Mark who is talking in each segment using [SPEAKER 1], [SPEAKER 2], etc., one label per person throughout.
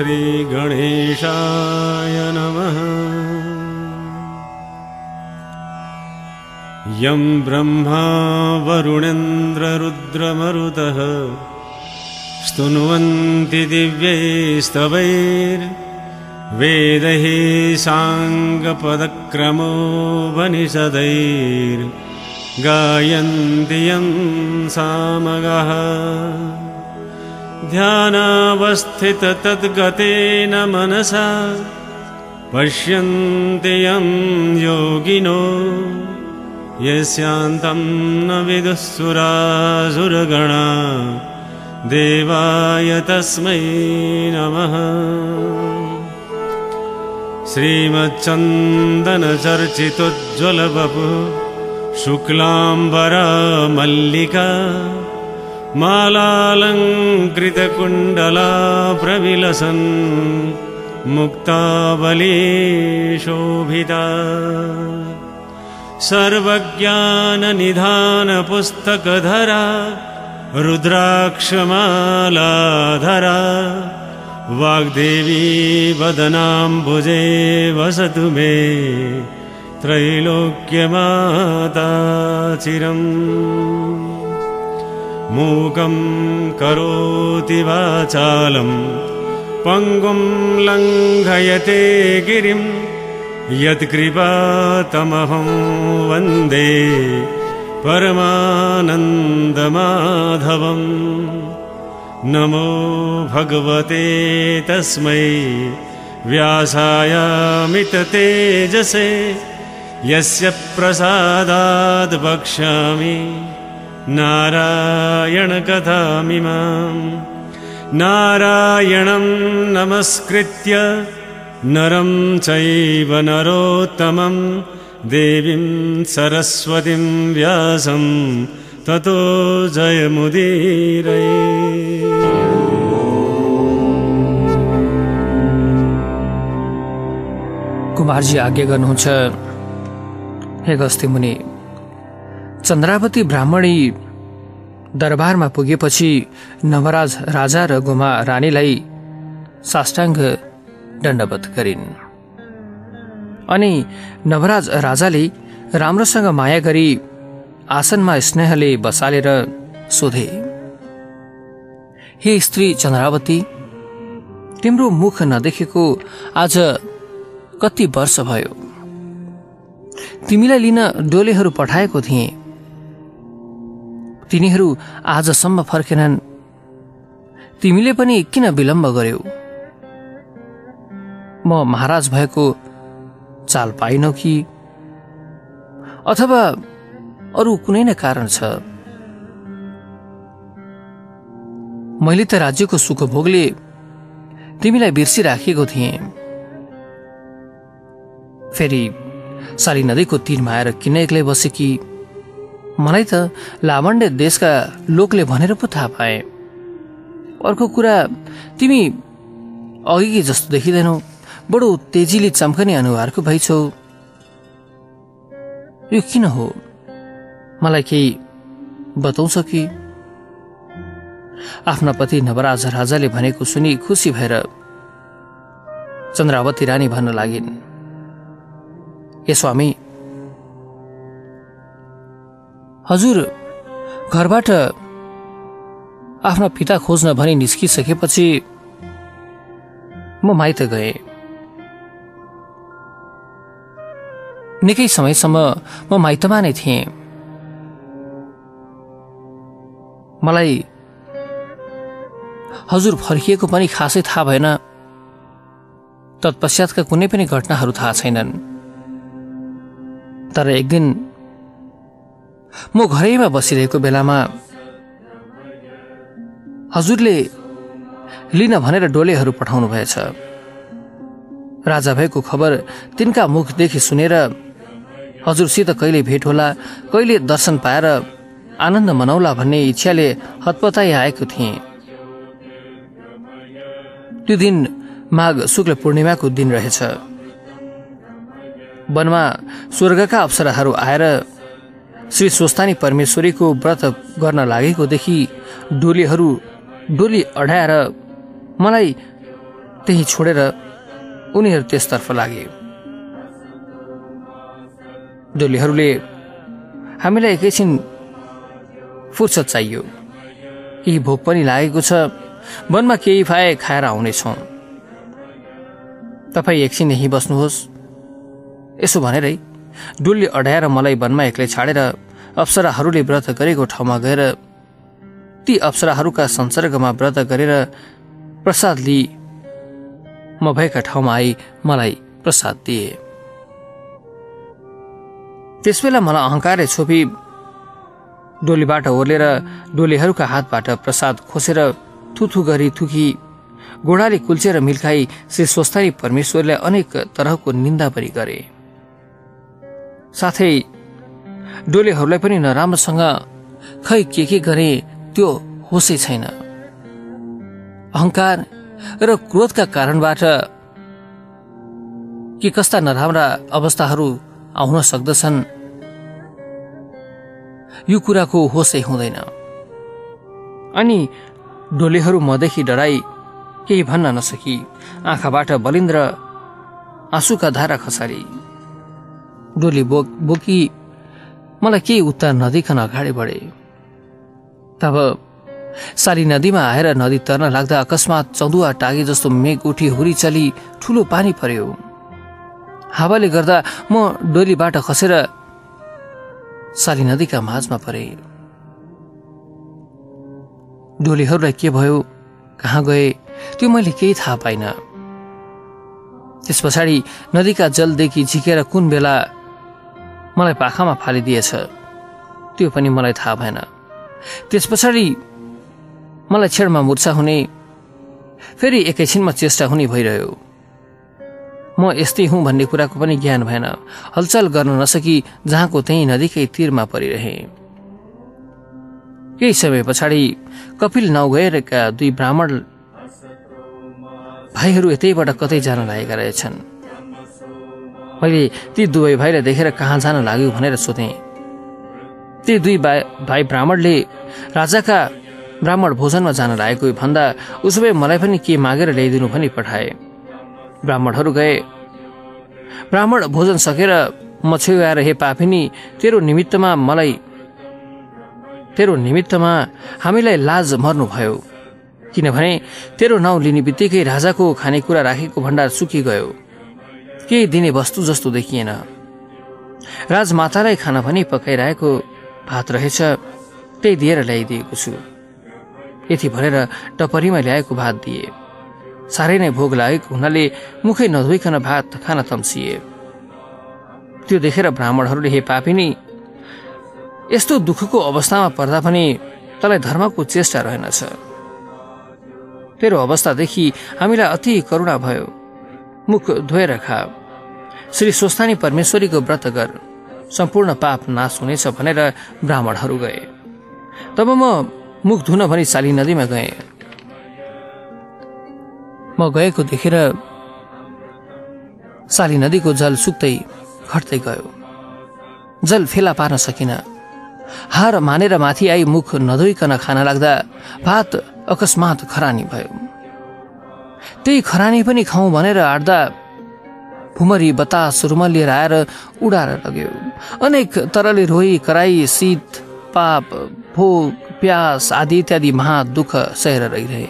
[SPEAKER 1] श्रीगणेशाय नमः। यं ब्रह्मा वरुणेन्द्ररुद्रमरुतः स्तुन्वन्ति दिव्यैस्तवैर्वेदैः साङ्गपदक्रमोपनिषदैर्गायन्ति यं सामगः ध्यानावस्थिततद्गतेन मनसा पश्यन्ति यं योगिनो यस्यान्तं न विदुःसुरासुरगणा देवाय तस्मै नमः। श्रीमच्चन्दनचर्चितोज्ज्वलवपु शुक्लाम्बरा मल्लिका मालालङ्कृतकुण्डला प्रविलसन् शोभिता सर्वज्ञाननिधानपुस्तकधरा रुद्राक्षमालाधरा वाग्देवी वदनाम्बुजे वसतु मे त्रैलोक्यमाता चिरम् मूकं करोति वाचालं पङ्गुं लङ्घयते गिरिं यत्कृपातमहं वन्दे परमानन्दमाधवम्। नमो भगवते तस्मै व्यासायामिततेजसे यस्य प्रसादाद् वक्ष्यामि नारायणकथामिमाम् नारायणं नमस्कृत्य नरं चैव नरोत्तमं। देवीं सरस्वतीं व्यासं ततो जयमुदीरये।
[SPEAKER 2] कुमारजी आज्ञा गर्नुहुन्छ हे गस्ती मुनि चन्द्रावती ब्राह्मणी दरबारमा पुगेपछि नवराज राजा र गुमा रानीलाई साष्टाङ्ग दण्डवत गरिन्। अनि नवराज राजाले राम्रोसँग माया गरी आसनमा स्नेहले बसालेर सोधे हे स्त्री चन्द्रावती तिम्रो मुख नदेखेको आज कति वर्ष भयो? तिमीलाई लिन डोलेहरू पठाएको थिएँ। तिनीहरू आजसम्म फर्केनन्। तिमीले पनि किन विलम्ब गर्यौ? म महाराज भएको चाल पाइनौ कि? अथवा अरू कुनै न कारण छ? मैले त राज्यको सुख भोगले तिमीलाई बिर्सिराखेको थिएँ। फेरि साली नदीको तीरमा आएर किन एक्लै बसेकी मलाई त लावण्य देशका लोकले भनेर पो थाहा पाए। अर्को कुरा तिमी अघि जस्तो देखिँदैनौ? बडो तेजीले चम्कने अनुहारको भइछौ यो किन हो? मलाई केही बताउँछ कि? आफ्ना पति नवराज राजाले भनेको सुनि खुसी भएर चन्द्रावती रानी भन्न लागिन्। ए स्वामी हजुर घरबाट आफ्ना पिता खोज्न भनी निस्किसकेपछि म माइत गएँ। निकै समयसम्म म माइतमा नै थिएँ। मलाई हजुर फर्किएको पनि खासै थाहा भएन। तत्पश्चातका कुनै पनि घटनाहरू थाहा छैनन्। तर एक दिन म घरैमा बसिरहेको बेलामा हजुरले लिन भनेर डोलेहरू पठाउनु भएछ। राजा भएको खबर तिनका मुखदेखि सुनेर हजुरसित कहिले भेट होला कहिले दर्शन पाएर आनन्द मनाउला भन्ने इच्छाले हतपताई आएको थिएँ। त्यो दिन माघ शुक्ल पूर्णिमाको दिन रहेछ। वनमा स्वर्गका अप्सराहरू आएर श्री स्वस्तानी परमेश्वरीको व्रत गर्न लागेकोदेखि डोलीहरू डोली अढाएर मलाई त्यही छोडेर उनीहरू त्यसतर्फ लागे। डोलीहरूले हामीलाई एकैछिन फुर्सद चाहियो। केही भोक पनि लागेको छ वनमा केही पाए खाएर आउनेछौँ। तपाईँ एकछिन यहीँ बस्नुहोस्। यसो भनेरै डुल्ली अड्याएर मलाई वनमा एक्लै छाडेर अप्सराहरूले व्रत गरेको ठाउँमा गएर ती अप्सराहरूका संसर्गमा व्रत गरेर प्रसाद लिई म भएका ठाउँमा आई मलाई प्रसाद दिए। त्यसबेला मलाई अहङ्कारले छोपी डोलीबाट ओर्लेर डोलीहरूका हातबाट प्रसाद खोसेर थुथु गरी थुकी गोडाले कुल्चेर मिल्खाई श्री स्वस्तारी परमेश्वरलाई अनेक तरहको निन्दा पनि गरे। साथै डोलेहरूलाई पनि नराम्रोसँग खै के के गरे त्यो होसै छैन। अहङ्कार र क्रोधका कारणबाट के कस्ता नराम्रा अवस्थाहरू आउन सक्दछन् यो कुराको होसै हुँदैन। अनि डोलेहरू मदेखि डराई केही भन्न नसकी आँखाबाट बलिन्द्र आँसुका धारा खसारी। डोली बोक बोकी मलाई केही उत्तर नदिकन अगाडि बढे। तब साली नदीमा आएर नदी तर्न लाग्दा अकस्मात चौधुवा टागे जस्तो मेघ उठी हुरी चली ठुलो पानी पर्यो। हावाले गर्दा म डोलीबाट खसेर साली नदीका माझमा परे। डोलीहरूलाई के भयो? कहाँ गए? त्यो मैले केही थाहा पाइन। त्यस पछाडि नदीका जलदेखि झिकेर कुन बेला मलाई पाखामा फालिदिएछ। त्यो पनि मलाई थाहा भएन। त्यस पछाडि मलाई छेडमा मुर्छा हुने फेरि एकैछिनमा चेष्टा हुने भइरह्यो। म यस्तै हुँ भन्ने कुराको पनि ज्ञान भएन। हलचल गर्न नसकी जहाँको त्यही नदीकै तीरमा परिरहे। केही समय पछाडि कपिल नाउ गएका दुई ब्राह्मण भाइहरू यतैबाट कतै जान लागेका रहेछन्। मैले ती दुवै भाइलाई देखेर कहाँ जान लाग्यो भनेर सोधेँ। ती दुई भाइ ब्राह्मणले राजाका ब्राह्मण भोजनमा जान लागेको भन्दा उसो भए मलाई पनि के मागेर ल्याइदिनु भनी पठाए। ब्राह्मणहरू गए। ब्राह्मण भोजन सकेर म छेउ आएर हे पापिनी तेरो निमित्तमा मलाई तेरो निमित्तमा हामीलाई लाज मर्नुभयो। किनभने तेरो नाउँ लिने बित्तिकै राजाको खानेकुरा राखेको भण्डार सुकिगयो केही दिने वस्तु जस्तो देखिएन। राजमातालाई खाना पनि पकाइरहेको भात रहेछ त्यही दिएर ल्याइदिएको छु। यति भनेर टपरीमा ल्याएको भात दिए। साह्रै नै भोग लागेको हुनाले मुखै नधोइकन भात खान तम्सिए त्यो देखेर ब्राह्मणहरूले हे पापिनी यस्तो दुःखको अवस्थामा पर्दा पनि तँलाई धर्मको चेष्टा रहेनछ। तेरो अवस्थादेखि हामीलाई अति करुणा भयो। मुख धोएर खा। श्री स्वस्थानी परमेश्वरीको व्रत गर। सम्पूर्ण पाप नाश हुनेछ भनेर ब्राह्मणहरू गए। तब म मुख धुन भनी साली नदीमा गएँ। म गएको देखेर साली नदीको जल सुक्दै घट्दै गयो। जल फेला पार्न सकिन। हार मानेर माथि आई मुख नधोइकन खान लाग्दा भात अकस्मात खरानी भयो। त्यही खरानी पनि खाउँ भनेर आड्दा भुमरी बतास रुमल लिएर आएर उडाएर लग्यो। अनेक तरले रोही कराई शीत पाप भोग प्यास आदि इत्यादि महा दुःख सहेर रहिरहे।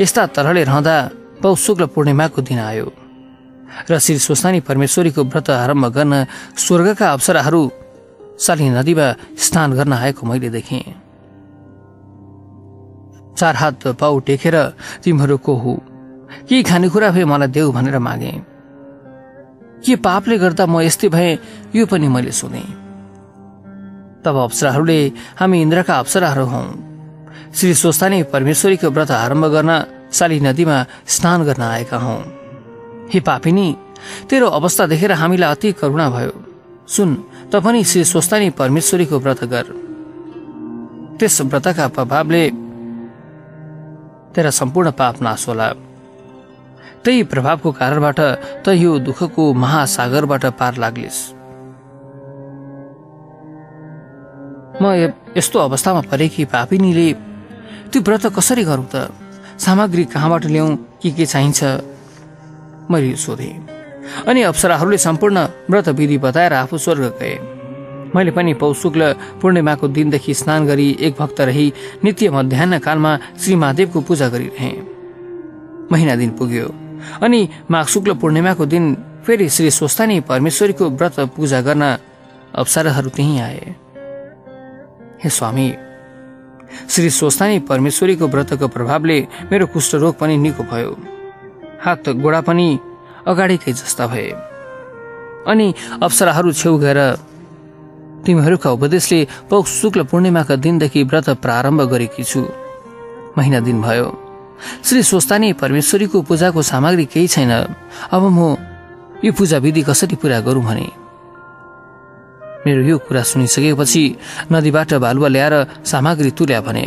[SPEAKER 2] यस्ता तरहले रहँदा पौष शुक्ल पूर्णिमाको दिन आयो र श्री स्वस्तानी परमेश्वरीको व्रत आरम्भ गर्न स्वर्गका अप्सराहरू साली नदीमा स्नान गर्न आएको मैले देखेँ। चार हात पाउ टेकेर तिमीहरू को हो। के खानेकुरा भए मलाई देऊ भनेर मागे। के पापले गर्दा म यस्तै भए यो पनि मैले सुने। तब अप्सराहरूले हामी इन्द्रका अप्सराहरू हौ। श्री स्वस्तानी परमेश्वरीको व्रत आरम्भ गर्न साली नदीमा स्नान गर्न आएका हौ। हे पापिनी तेरो अवस्था देखेर हामीलाई अति करुणा भयो। सुन त पनि श्री स्वस्तानी परमेश्वरीको व्रत गर। त्यस व्रतका प्रभावले तेरा सम्पूर्ण पाप नाश होला। त्यही प्रभावको कारणबाट त यो दुःखको महासागरबाट पार लाग्लिस्। म यस्तो अवस्थामा परे कि पापिनीले त्यो व्रत कसरी गरौँ त? सामग्री कहाँबाट ल्याउँ के के चाहिन्छ? मैले सोधेँ। अनि अप्सराहरूले सम्पूर्ण व्रत विधि बताएर आफू स्वर्ग गए। मैले पनि पौष शुक्ल पूर्णिमाको दिनदेखि स्नान गरी एक भक्त रही नित्य मध्याह कालमा श्री महादेवको पूजा गरिरहेँ। महिना दिन पुग्यो। अनि माघ शुक्ल पूर्णिमाको दिन फेरि श्री स्वस्थानी परमेश्वरीको व्रत पूजा गर्न अप्सराहरू त्यहीँ आए। हे स्वामी श्री स्वस्थानी परमेश्वरीको व्रतको प्रभावले मेरो कुष्ठरोग पनि निको भयो। हात गोडा पनि अगाडिकै जस्ता भए। अनि अप्सराहरू छेउ गएर तिमीहरूका उपदेशले पौष शुक्ल पूर्णिमाका दिनदेखि व्रत प्रारम्भ गरेकी छु। महिना दिन भयो। श्री स्वस्तानी परमेश्वरीको पूजाको सामग्री केही छैन। अब म यो पूजा विधि कसरी पुरा गरौँ भने? मेरो यो कुरा सुनिसकेपछि नदीबाट बालुवा ल्याएर सामग्री तुल्या भने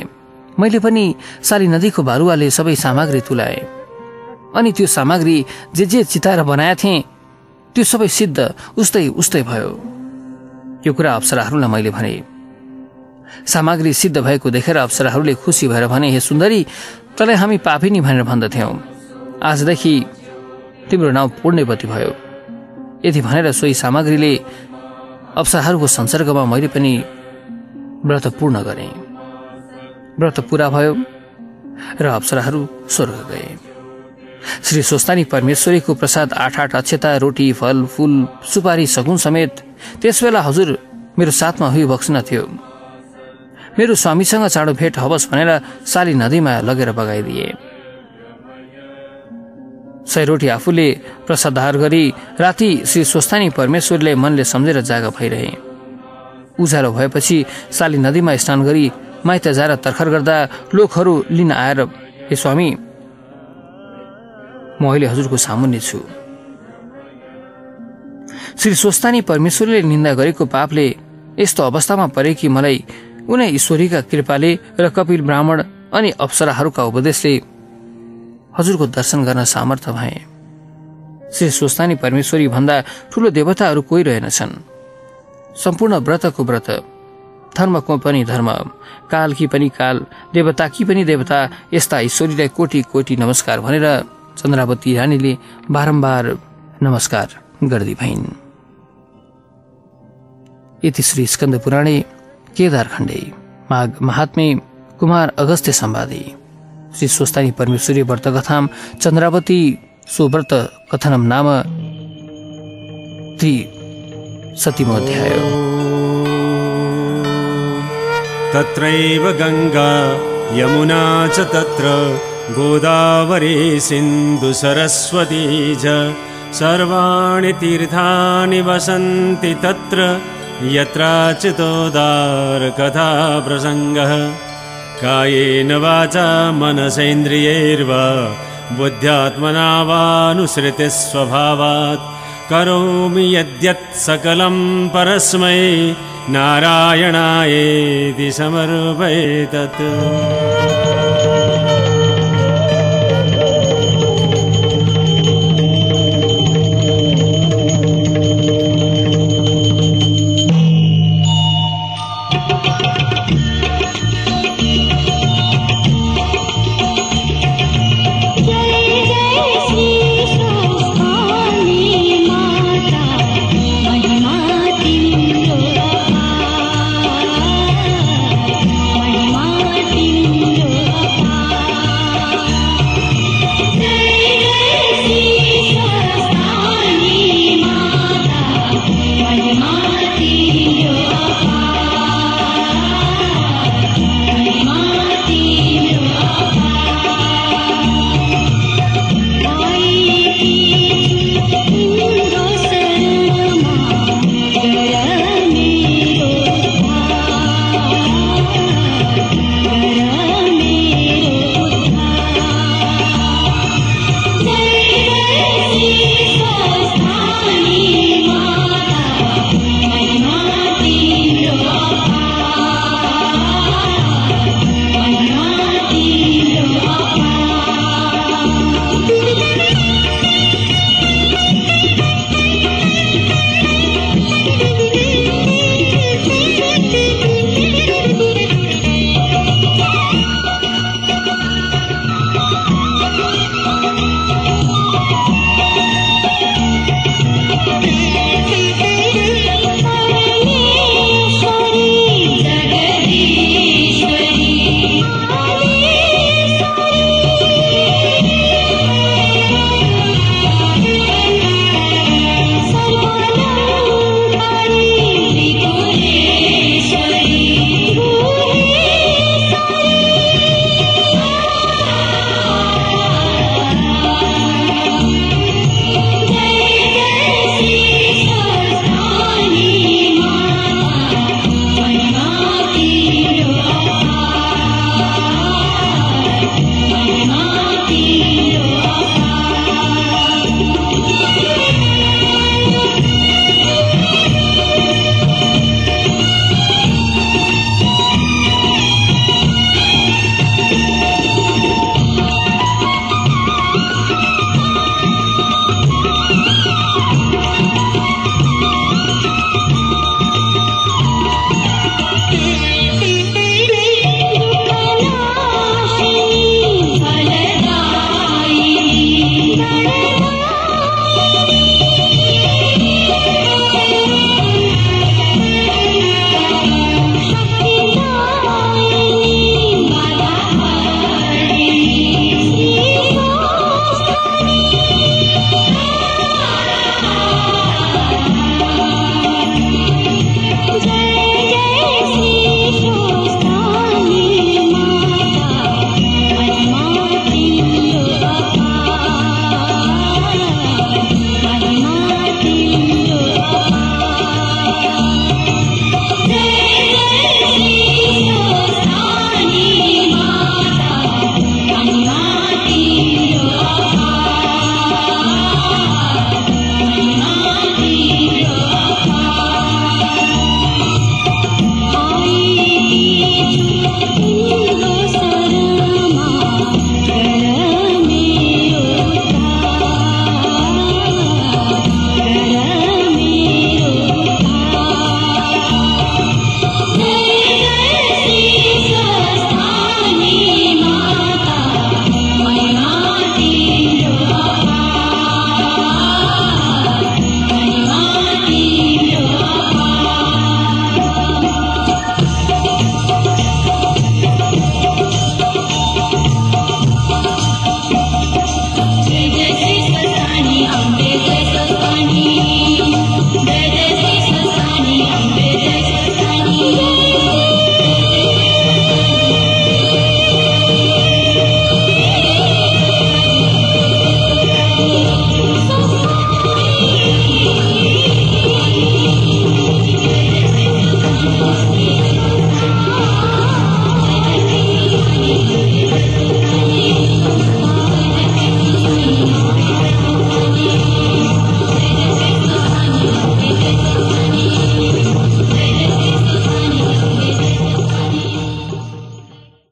[SPEAKER 2] मैले पनि साली नदीको बालुवाले सबै सामग्री तुलाए। अनि त्यो सामग्री जे जे चिताएर बनाएका थिएँ त्यो सबै सिद्ध उस्तै उस्तै भयो। यो कुरा अप्सराहरूलाई मैले भने सामग्री सिद्ध भएको देखेर अप्सराहरूले खुसी भएर भने हे सुन्दरी तँलाई हामी पापिनी भनेर भन्दथ्यौँ। आजदेखि तिम्रो नाउँ पूर्णेपति भयो। यति भनेर सोही सामग्रीले अप्सराहरूको संसर्गमा मैले पनि व्रत पूर्ण गरेँ। व्रत पुरा भयो र अप्सराहरू स्वर्ग गए। श्री स्वस्तानी परमेश्वरीको प्रसाद आठ आठ अक्षता रोटी फल फूल सुपारी सगुन समेत त्यसबेला हजुर मेरो साथमा हुई बक्सिन थियो। मेरो स्वामीसँग चाँडो भेट हवस् भनेर साली नदीमा लगेर बगाइदिए। सय रोटी आफूले प्रसादार गरी राति श्री स्वस्थानी परमेश्वरले मनले सम्झेर जागा भइरहे। उज्यालो भएपछि साली नदीमा स्नान गरी माइत जाएर तर्खर गर्दा लोकहरू लिन आएर हे स्वामी म अहिले हजुरको सामुन्ने छु। श्री स्वस्थानी परमेश्वरले निन्दा गरेको पापले यस्तो अवस्थामा परे कि मलाई उनै ईश्वरीका कृपाले र कपिल ब्राह्मण अनि अप्सराहरूका उपदेशले हजुरको दर्शन गर्न सामर्थ्य भए। श्री स्वस्थानी परमेश्वरी भन्दा ठुलो देवताहरू कोही रहेनछन्। सम्पूर्ण व्रतको व्रत धर्मको पनि धर्म कालकी पनि काल देवताकी पनि देवता यस्ता ईश्वरीलाई कोटी कोटी नमस्कार भनेर चन्द्रावती रानीले बारम्बार नमस्कार गर्दै भइन्। यति श्री स्कन्द पुराणे केदार खण्डे माघ महात्मे कुमार अगस्त्य सम्वादी श्री स्वस्तानी परमेश्वरी व्रत कथाम चन्द्रावती सुव्रत कथनम नाम त्रि सतीमोऽध्याय
[SPEAKER 1] तत्रैव गङ्गा यमुना च तत्र, गोदावरी सिन्धुसरस्वती च, सर्वाणि तीर्थानि वसन्ति तत्र। यत्राचितोदारकथा प्रसङ्गः कायेन वाचा मनसेन्द्रियैर्वा बुद्ध्यात्मना वानुसृतिस्वभावात् करोमि यद्यत् सकलं परस्मै नारायणायेति समर्पयेतत्